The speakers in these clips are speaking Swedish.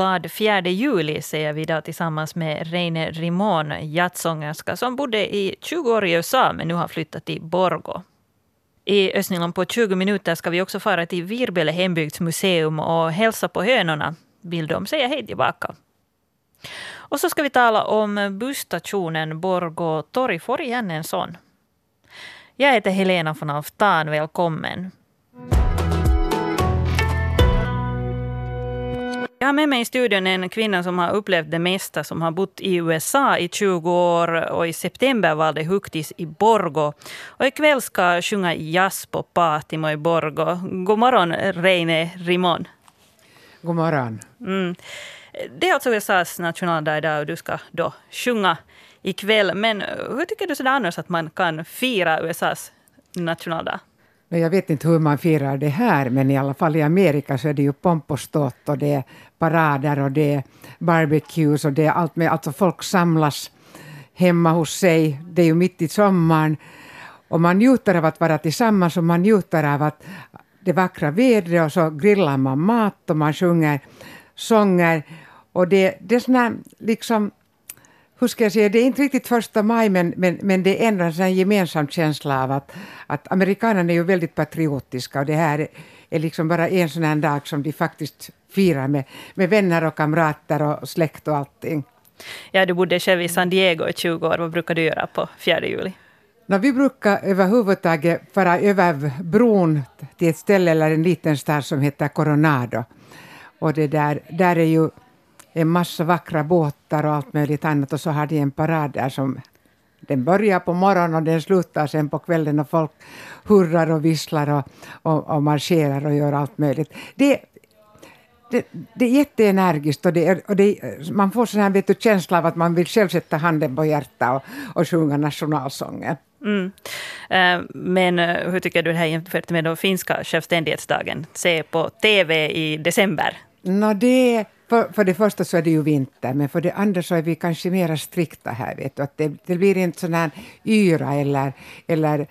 Glad 4 juli säger vi idag tillsammans med Reine Rimon, jazzsångerska som bodde i 20 år i USA men nu har flyttat till Borgo. I Östnyland på 20 minuter ska vi också fara till Virbele hembygdsmuseum och hälsa på hönorna. Vill de säga hej tillbaka? Och så ska vi tala om busstationen Borgo torg. Får igen en sån. Jag heter Helena von Alftan. Välkommen. Har med mig i studion en kvinna som har upplevt det mesta, som har bott i USA i 20 år och i september valde Huktis i Borgo. Och ikväll ska sjunga jazz på Patimo i Borgo. God morgon, Reine Rimon. God morgon. Mm. Det är alltså USAs nationaldag idag och du ska då sjunga ikväll. Men hur tycker du sådär annars att man kan fira USAs nationaldag? Jag vet inte hur man firar det här, men i alla fall i Amerika så är det ju pomp och ståt och det är parader och det är barbecues och det är allt med, alltså folk samlas hemma hos sig. Det är ju mitt i sommaren och man njuter av att vara tillsammans och man njuter av att det vackra vädret och så grillar man mat och man sjunger sånger och det, det är sådana liksom hur ska jag säga, det är inte riktigt första maj men, men, men det är ändå en sån gemensam känsla av att, att amerikanerna är ju väldigt patriotiska och det här är liksom bara en sån här dag som de faktiskt firar med, med vänner och kamrater och släkt och allting. Ja, du bodde själv i San Diego i 20 år. Vad brukar du göra på 4 juli? No, vi brukar överhuvudtaget fara över bron till ett ställe eller en liten stad som heter Coronado. Och det där, där är ju en massa vackra båtar och allt möjligt annat och så har de en parad där som den börjar på morgonen och den slutar sen på kvällen och folk hurrar och visslar och, och, och marscherar och gör allt möjligt. Det, det, det är jätteenergiskt och, det, och det, man får sån här vet du, känsla av att man vill själv sätta handen på hjärtat och, och sjunga nationalsången. Mm. Uh, men uh, hur tycker du det här jämfört med den finska självständighetsdagen? Se på TV i december. No, det för, för det första så är det ju vinter, men för det andra så är vi kanske mer strikta här. Vet du, att det, det blir inte sån här yra eller, eller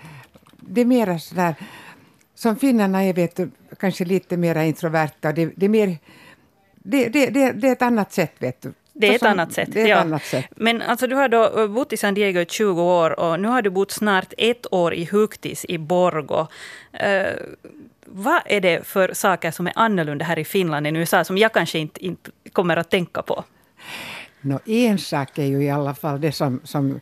det är mer sån här som finnarna är vet du, kanske lite mer introverta. Det, det, är mer, det, det, det, det är ett annat sätt. Vet du. Det är ett, annat sätt, det är ett ja. annat sätt. Men alltså, du har då bott i San Diego i 20 år och nu har du bott snart ett år i Huktis i Borgo. Uh, vad är det för saker som är annorlunda här i Finland än i USA som jag kanske inte, inte kommer att tänka på? No, en sak är ju i alla fall det som... som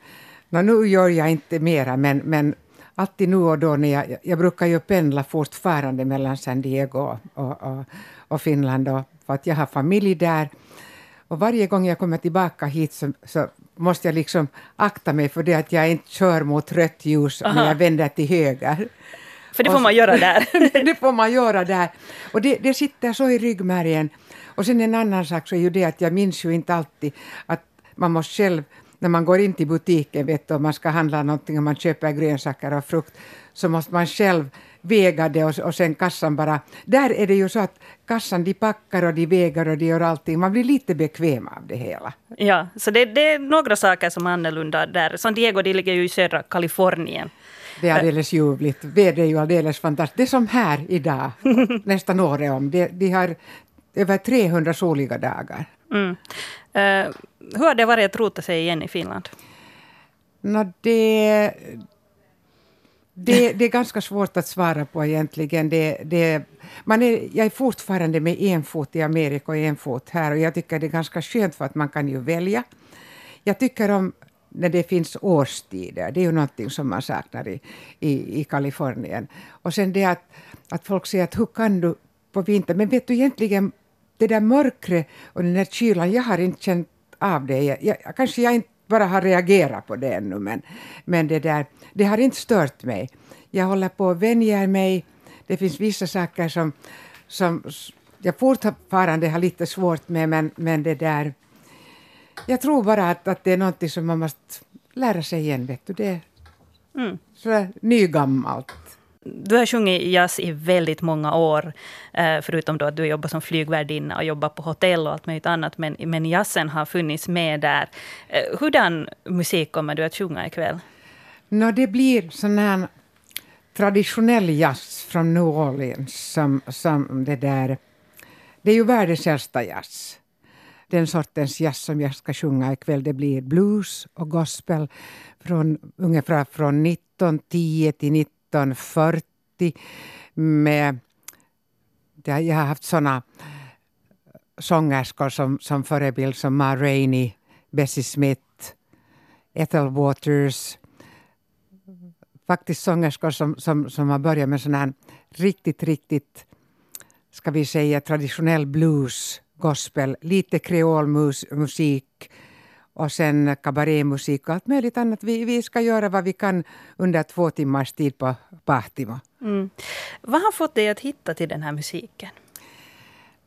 no, nu gör jag inte mera, men, men alltid nu och då när jag, jag brukar ju pendla fortfarande mellan San Diego och, och, och Finland och, för att jag har familj där. Och varje gång jag kommer tillbaka hit så, så måste jag liksom akta mig för det att jag inte kör mot rött ljus Aha. när jag vänder till höger. För det får man göra där. det får man göra där. Och det, det sitter så i ryggmärgen. Och sen en annan sak så är ju det att jag minns ju inte alltid att man måste själv när man går in till butiken vet du, och man ska handla någonting och man köper grönsaker och frukt så måste man själv väga det och, och sen kassan bara... Där är det ju så att kassan de packar och de väger och de gör allting. Man blir lite bekväm av det hela. Ja, så det, det är några saker som är annorlunda där. San Diego det ligger ju i södra Kalifornien. Det är alldeles ljuvligt. Vädret är ju alldeles fantastiskt. Det är som här idag, nästan året om. De, de har över 300 soliga dagar. Mm. Uh, hur har det varit att rota sig igen i Finland? No, det, det, det är ganska svårt att svara på egentligen. Det, det, man är, jag är fortfarande med en fot i Amerika och en fot här och jag tycker det är ganska skönt för att man kan ju välja. Jag tycker om när det finns årstider. Det är ju någonting som man saknar i, i, i Kalifornien. Och sen det att, att folk säger att hur kan du på vintern? Men vet du egentligen, det där mörkret och den där kylan, jag har inte känt av det. Jag, jag, kanske jag inte bara har reagerat på det ännu, men, men det, där, det har inte stört mig. Jag håller på att vänja mig. Det finns vissa saker som, som jag fortfarande har lite svårt med, men, men det där jag tror bara att, att det är något som man måste lära sig igen. Vet du. Det är mm. nygammalt. Du har sjungit jazz i väldigt många år, eh, förutom då att du jobbar som flygvärdinna och jobbar på hotell och allt möjligt annat. Men, men jazzen har funnits med där. Eh, hurdan musik kommer du att sjunga ikväll? No, det blir sån här traditionell jazz från New Orleans. Som, som det, där, det är ju världens äldsta jazz. den sortens jazz som jag ska sjunga ikväll. Det blir blues och gospel från ungefär från 1910 till 1940 med jag har haft såna eh, sångerskor som, som förebild som Ma Rainey, Bessie Smith, Ethel Waters. Faktiskt sångerskor som, som, som har börjat med sån här riktigt, riktigt, ska vi säga traditionell blues, gospel, lite kreolmusik och sen kabarémusik och allt möjligt annat. Vi, vi ska göra vad vi kan under två timmars tid på Pahtimo. Mm. Vad har fått dig att hitta till den här musiken?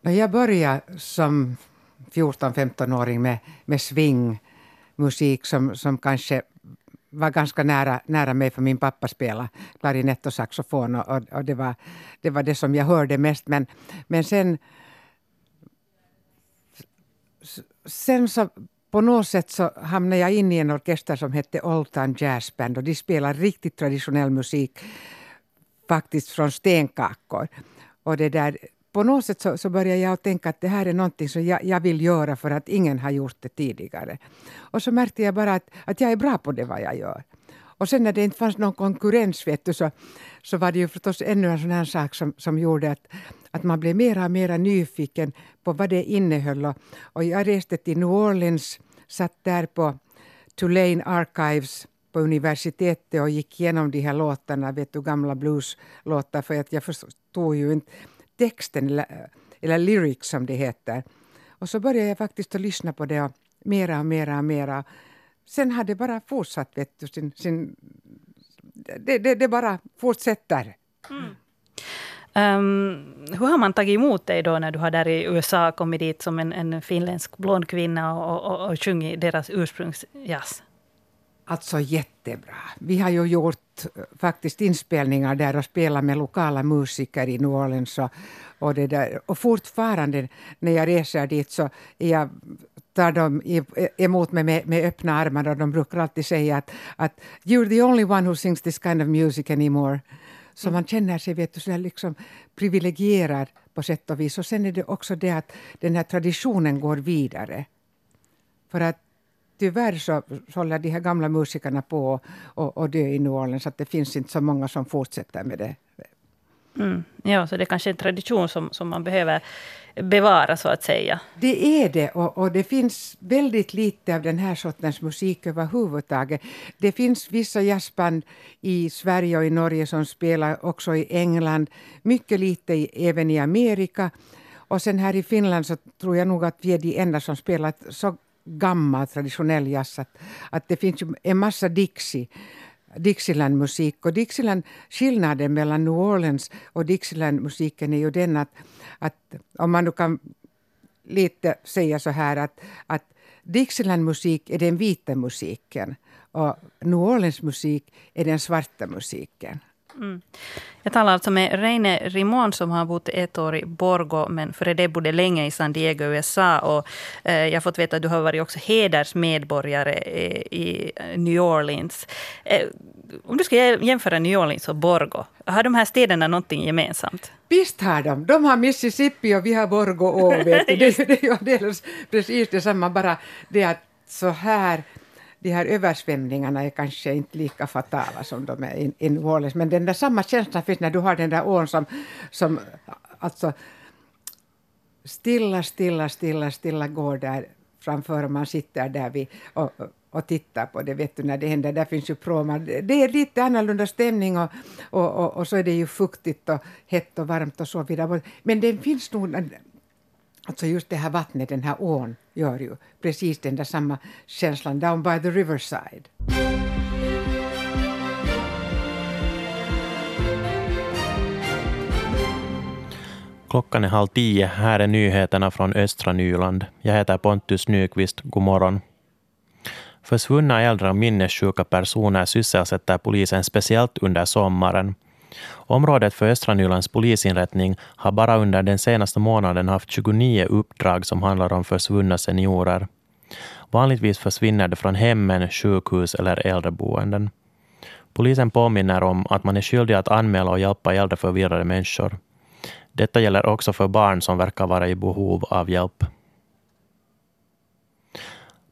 Jag började som 14-15-åring med, med swingmusik som, som kanske var ganska nära, nära mig för min pappa spelade klarinett och saxofon och, och, och, det, var, det var det som jag hörde mest. Men, men sen, sen så på något sätt så hamnade jag in i en orkester som hette Old Time Jazz Band och de spelar riktigt traditionell musik faktiskt från stenkakor. Och det där, på något sätt så, så började jag tänka att det här är någonting som jag, jag, vill göra för att ingen har gjort det tidigare. Och så märkte jag bara att, att jag är bra på det vad jag gör. Och sen när det inte fanns någon konkurrens vet du, så, så var det ju förstås ännu en sån här sak som, som gjorde att, att man blev mera och mera nyfiken på vad det innehöll. Och, och jag reste till New Orleans, satt där på Tulane Archives på universitetet och gick igenom de här låtarna, vet du, gamla blueslåtar, för att jag förstod ju inte texten, eller, eller lyrics som det heter. Och så började jag faktiskt att lyssna på det och mera och mera och mera. Sen har det bara fortsatt, vet du, sin, sin det, det, det bara fortsätter. Mm. Um, hur har man tagit emot dig då när du har där i USA kommit dit som en, en finländsk blond kvinna och, och, och sjungit deras ursprungsjazz? Alltså jättebra. Vi har ju gjort eh, faktiskt inspelningar där och spelat med lokala musiker i New Orleans. Och, och, det där. och fortfarande när jag reser dit så jag tar de emot mig med, med öppna armar och de brukar alltid säga att, att you're the only one who sings this kind of music anymore. Så mm. man känner sig vet du, så liksom privilegierad på sätt och vis. Och sen är det också det att den här traditionen går vidare. För att tyvärr så, så håller de här gamla musikerna på och, och dö i New Orleans. Att det finns inte så många som fortsätter med det. Mm. Ja, så det är kanske är en tradition som, som man behöver bevara så att säga. Det är det och, och, det finns väldigt lite av den här sortens musik överhuvudtaget. Det finns vissa jazzband i Sverige och i Norge som spelar också i England. Mycket lite i, även i Amerika. Och sen här i Finland så tror jag nog att vi är de enda som spelar så gammal traditionell jazz. Att, att det finns en massa Dixie. Dixieland-musik. Och Dixieland, skillnaden mellan New Orleans och Dixieland-musiken är ju den att, att om man nu kan lite säga så här att, att Dixieland-musik är den vita musiken och New Orleans-musik är den svarta musiken. Mm. Jag talar alltså med Reine Rimon som har bott ett år i Borgo men före det bodde länge i San Diego, USA. Och, eh, jag har fått veta att du har varit också hedersmedborgare eh, i New Orleans. Eh, om du ska jämföra New Orleans och Borgo, har de här städerna någonting gemensamt? Visst har de. De har Mississippi och vi har Borgo å. det, det är ju precis detsamma, bara det att så här de här översvämningarna är kanske inte lika fatala som de är i, New Orleans. Men den där samma känsla finns när du har den där ån som, som alltså stilla, stilla, stilla, stilla går där framför och man sitter där vid, och, och tittar på det, vet du, när det händer. Där finns ju pråmar. Det är lite annorlunda stämning och, och, och, och, så är det ju fuktigt och hett och varmt och så vidare. Men den finns nog Alltså just det här vattnet, den här ån, gör ju precis den där samma känslan down by the riverside. Klockan är halv tio. Här är nyheterna från östra Nyland. Jag heter Pontus Nyqvist. God morgon. Försvunna äldre och minnessjuka personer sysselsätter polisen speciellt under sommaren. Området för Östra Nylands polisinrättning har bara under den senaste månaden haft 29 uppdrag som handlar om försvunna seniorer. Vanligtvis försvinner de från hemmen, sjukhus eller äldreboenden. Polisen påminner om att man är skyldig att anmäla och hjälpa äldre förvirrade människor. Detta gäller också för barn som verkar vara i behov av hjälp.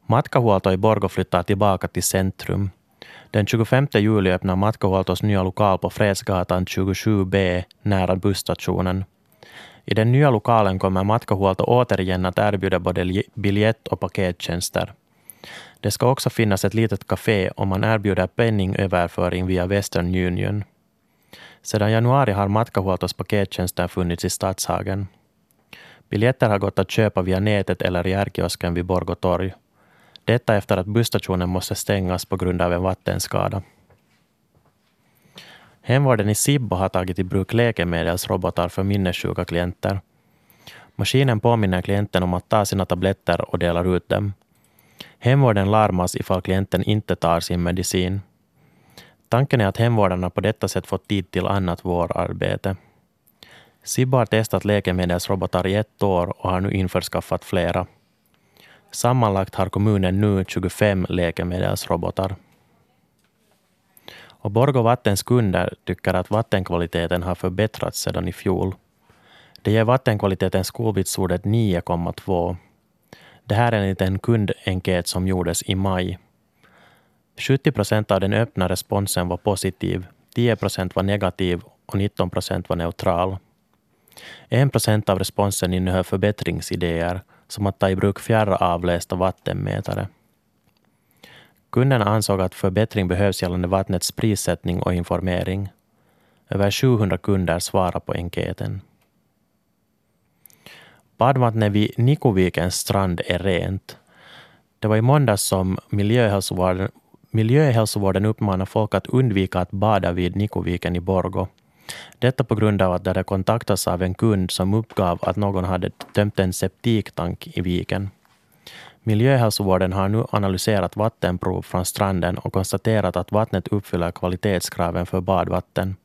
Matkahuolto i Borgå flyttar tillbaka till centrum. Den 25 juli öppnar Matkahuoltos nya lokal på Fredsgatan 27B nära busstationen. I den nya lokalen kommer Matkahuolto återigen att erbjuda både biljett och pakettjänster. Det ska också finnas ett litet café och man erbjuder penningöverföring via Western Union. Sedan januari har Matkahuoltos pakettjänster funnits i Stadshagen. Biljetter har gått att köpa via nätet eller i ärkiosken vid Borgå torg. Detta efter att busstationen måste stängas på grund av en vattenskada. Hemvården i Sibbo har tagit i bruk läkemedelsrobotar för minnessjuka klienter. Maskinen påminner klienten om att ta sina tabletter och delar ut dem. Hemvården larmas ifall klienten inte tar sin medicin. Tanken är att hemvårdarna på detta sätt får tid till annat vårdarbete. Sibbo har testat läkemedelsrobotar i ett år och har nu införskaffat flera. Sammanlagt har kommunen nu 25 läkemedelsrobotar. Och Borgå Vattens kunder tycker att vattenkvaliteten har förbättrats sedan i fjol. Det ger vattenkvaliteten skolvitsordet 9,2. Det här är enligt en kundenkät som gjordes i maj. 70 procent av den öppna responsen var positiv, 10 procent var negativ och 19 procent var neutral. 1 procent av responsen innehöll förbättringsidéer som att ta i bruk fjärravlästa vattenmätare. Kunderna ansåg att förbättring behövs gällande vattnets prissättning och informering. Över 700 kunder svarade på enkäten. Badvattnet vid Nikovikens strand är rent. Det var i måndags som miljöhälsovården, miljöhälsovården uppmanade folk att undvika att bada vid Nikoviken i Borgo detta på grund av att det hade kontaktats av en kund som uppgav att någon hade tömt en septiktank i viken. Miljöhälsovården har nu analyserat vattenprov från stranden och konstaterat att vattnet uppfyller kvalitetskraven för badvatten.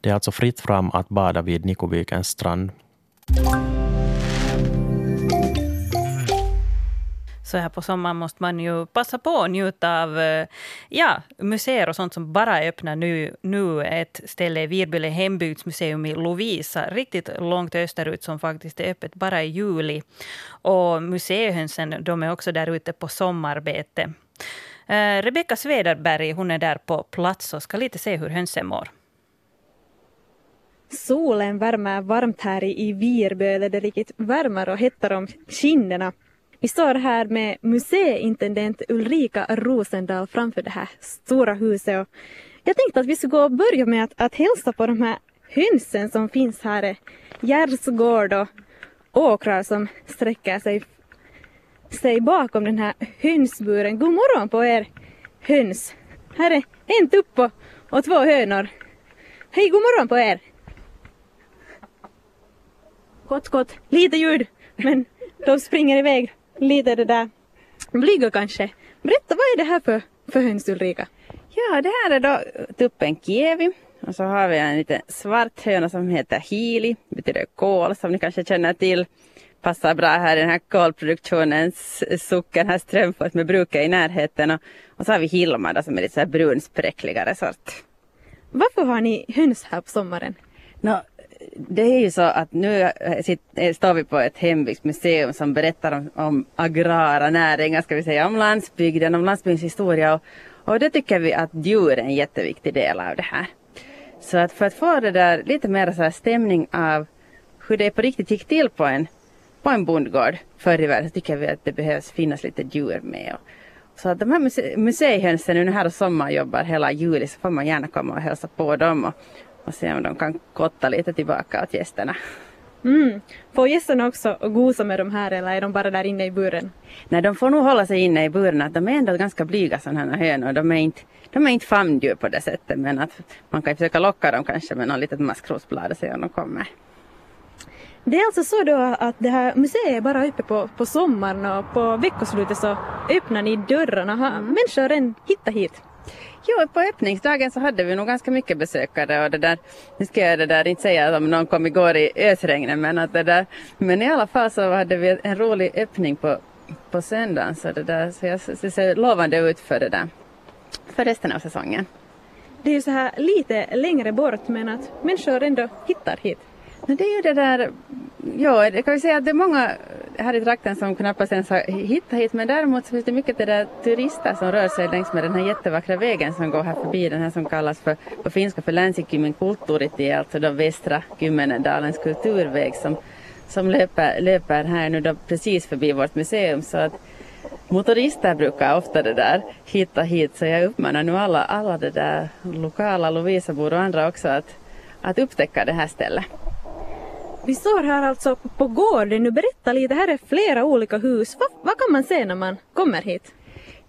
Det är alltså fritt fram att bada vid Nikovikens strand. Så här på sommaren måste man ju passa på att njuta av eh, ja, museer och sånt som bara är öppna nu. nu. Ett ställe är Virbyle hembygdsmuseum i Lovisa, riktigt långt österut som faktiskt är öppet bara i juli. Och museihönsen de är också där ute på sommarbete. Eh, Rebecka Svederberg hon är där på plats och ska lite se hur hönsen mår. Solen värmer varmt här i Virböle. Det riktigt värmer och hettar om kinderna. Vi står här med museiintendent Ulrika Rosendal framför det här stora huset. Och jag tänkte att vi skulle gå och börja med att, att hälsa på de här hönsen som finns här. Gärdsgård och åkrar som sträcker sig, sig bakom den här hönsburen. God morgon på er höns. Här är en tupp och, och två hönor. Hej, god morgon på er. Gott, gott. Lite ljud, men de springer iväg lite det där blyga kanske. Berätta, vad är det här för, för höns Ulrika? Ja, det här är då tuppen Kievi och så har vi en liten svart höna som heter Hili, betyder kol som ni kanske känner till. Passar bra här i den här kolproduktionens socken, här Strömfors med bruket i närheten. Och, och så har vi Hilma då, som är lite så här brunspräckligare sort. Varför har ni höns här på sommaren? No, det är ju så att nu eh, eh, står vi på ett hembygdsmuseum som berättar om, om agrara näringar, ska vi säga, om landsbygden, om landsbygdens historia. Och, och det tycker vi att djur är en jätteviktig del av det här. Så att för att få det där lite mer så här stämning av hur det på riktigt gick till på en, på en bondgård förr i världen så tycker vi att det behövs finnas lite djur med. Och, så att de här muse museihönsen nu här och sommar jobbar hela juli så får man gärna komma och hälsa på dem. Och, och se om de kan kotta lite tillbaka åt gästerna. Mm. Får gästerna också gosa med de här eller är de bara där inne i buren? Nej, de får nog hålla sig inne i buren. De är ändå ganska blyga sådana här hönor. De är inte, de är inte famndjur på det sättet men att man kan försöka locka dem kanske med något litet maskrosblad och se om de kommer. Det är alltså så då att det här museet är bara uppe på, på sommaren och på veckoslutet så öppnar ni dörrarna. Har mm. människor än hittat hit? Jo, på öppningsdagen så hade vi nog ganska mycket besökare och det där, nu ska jag det där inte säga att om någon kom igår i ösregnet men att det där, men i alla fall så hade vi en rolig öppning på, på söndagen så det där, så jag det ser lovande ut för det där, för resten av säsongen. Det är ju så här lite längre bort men att människor ändå hittar hit. Det är ju det där, ja, det kan vi säga att det är många här i trakten som knappast ens har hittat hit men däremot så finns det mycket det där turister som rör sig längs med den här jättevackra vägen som går här förbi den här som kallas för på finska för Länsikymen kulttuuritie, alltså då västra Kymmenedalens kulturväg som, som löper, löper här nu då precis förbi vårt museum så att motorister brukar ofta det där hitta hit så jag uppmanar nu alla, alla det där lokala Lovisabor och andra också att, att upptäcka det här stället. Vi står här alltså på gården. Nu berätta lite, här är flera olika hus. Vad, vad kan man se när man kommer hit?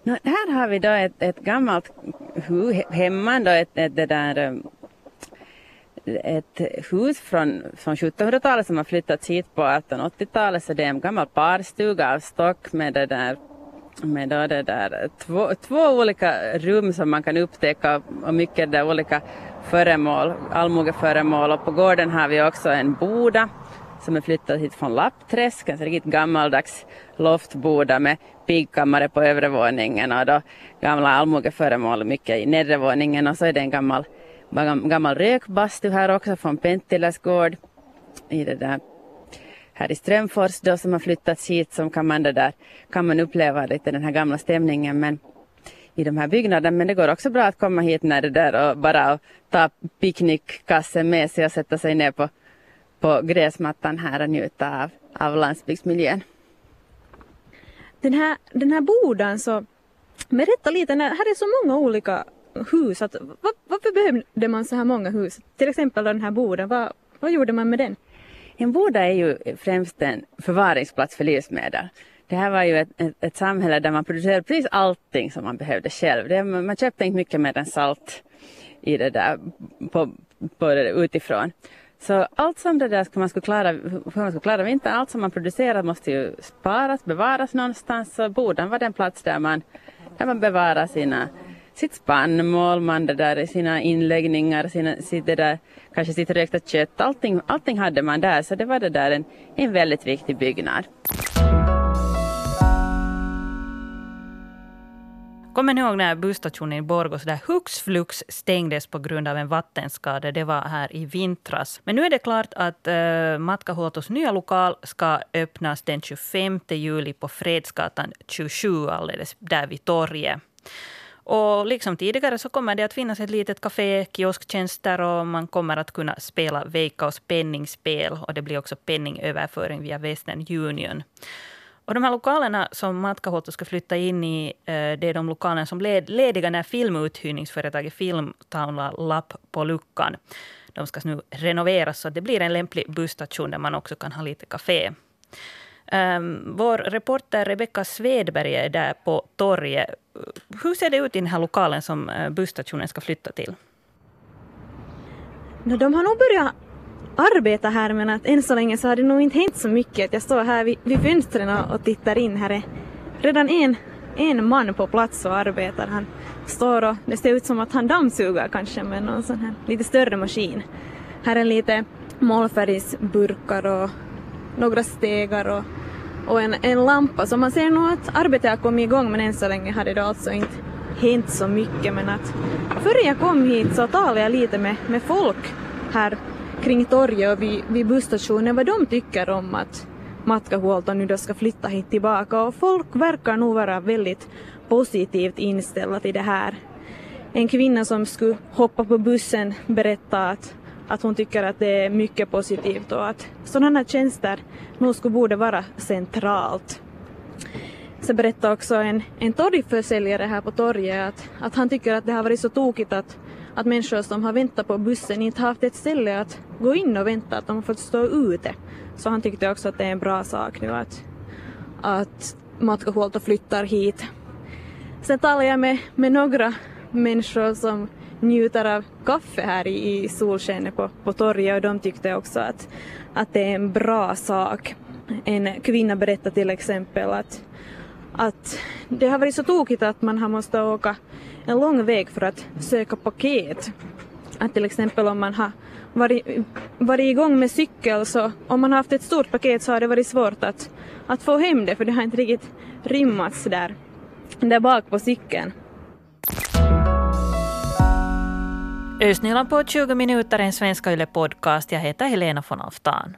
No, här har vi då ett, ett gammalt hus, hemman då ett, ett, det där, um, ett hus från, från 1700-talet som har flyttats hit på 1880-talet så det är en gammal parstuga av stock med det där med då det där, två, två olika rum som man kan upptäcka och mycket där olika föremål, allmogeföremål och på gården har vi också en boda som är flyttad hit från Lappträsk, en riktigt gammaldags loftboda med pigkammare på övre våningen och då gamla allmogeföremål mycket i nedre våningen. Och så är det en gammal, gammal rökbastu här också från Penttilas gård. I det där här i Strömfors då som har flyttats hit som kan man, det där, kan man uppleva lite den här gamla stämningen. Men i de här byggnaderna men det går också bra att komma hit när det där och bara ta picknickkassen med sig och sätta sig ner på, på gräsmattan här och njuta av, av landsbygdsmiljön. Den här, den här boden så, berätta lite, här är så många olika hus, att, var, varför behövde man så här många hus? Till exempel den här boden, vad, vad gjorde man med den? En boda är ju främst en förvaringsplats för livsmedel. Det här var ju ett, ett, ett, samhälle där man producerade precis allting som man behövde själv. Det, man köpte inte mycket mer än salt i det där på, på det utifrån. Så allt som det där ska man skulle klara, för man skulle klara vintern, allt som man producerar måste ju sparas, bevaras någonstans. Så boden var den plats där man, där man bevarar sina sitt spannmål, man det där, sina inläggningar, sina, sitt det där, kanske sitt rökta kött. Allting, allting hade man där så det var det där en, en väldigt viktig byggnad. Kommer ni ihåg när busstationen i Borgå där hux flux stängdes på grund av en vattenskada? Det var här i vintras. Men nu är det klart att eh, uh, Matkahuoltos nya lokal ska öppnas den 25 juli på Fredsgatan 27, alldeles där vid torget. Och liksom tidigare så kommer det att finnas ett litet café, kiosktjänster och man kommer att kunna spela Veikkaus penningspel och det blir också penningöverföring via Western Union. Och de här lokalerna som Matkahuolto ska flytta in i, eh, det är de lokalerna som blev lediga när filmuthyrningsföretaget Filmtown lapp på luckan. De ska nu renoveras så att det blir en lämplig busstation där man också kan ha lite café. Um, vår reporter Rebecka Svedberg är där på torget. Hur ser det ut i den här lokalen som eh, busstationen ska flytta till? de har nog börjat arbeta här men att än så länge så har det nog inte hänt så mycket. att Jag står här vid, vid fönstren och tittar in. Här är redan en, en man på plats och arbetar. Han står och det ser ut som att han dammsuger kanske med någon sån här lite större maskin. Här är lite målfärgsburkar och några stegar och, och en, en lampa. Så man ser nog att arbetet har kommit igång men än så länge har det då alltså inte hänt så mycket. Men att före jag kom hit så talade jag lite med, med folk här kring torget och vid, vid busstationen vad de tycker om att Matkahuolto nu då ska flytta hit tillbaka och folk verkar nog vara väldigt positivt inställda till det här. En kvinna som skulle hoppa på bussen berättade att att hon tycker att det är mycket positivt och att sådana här tjänster nog skulle borde vara centralt. Så berättade också en, en torgförsäljare här på torget att, att han tycker att det har varit så tokigt att, att människor som har väntat på bussen inte haft ett ställe att gå in och vänta, att de har fått stå ute. Så han tyckte också att det är en bra sak nu att, att Matkahuolto flyttar hit. Sen talade jag med, med några människor som njuter av kaffe här i, i solskenet på, på torget och de tyckte också att, att det är en bra sak. En kvinna berättade till exempel att, att det har varit så tokigt att man har måste åka en lång väg för att söka paket. Att till exempel om man har varit, varit igång med cykel så om man har haft ett stort paket så har det varit svårt att, att få hem det för det har inte riktigt rimmats där, där bak på cykeln. Östnyland på 20 minuter, en svenska Yle podcast. Jag heter Helena von Alftan.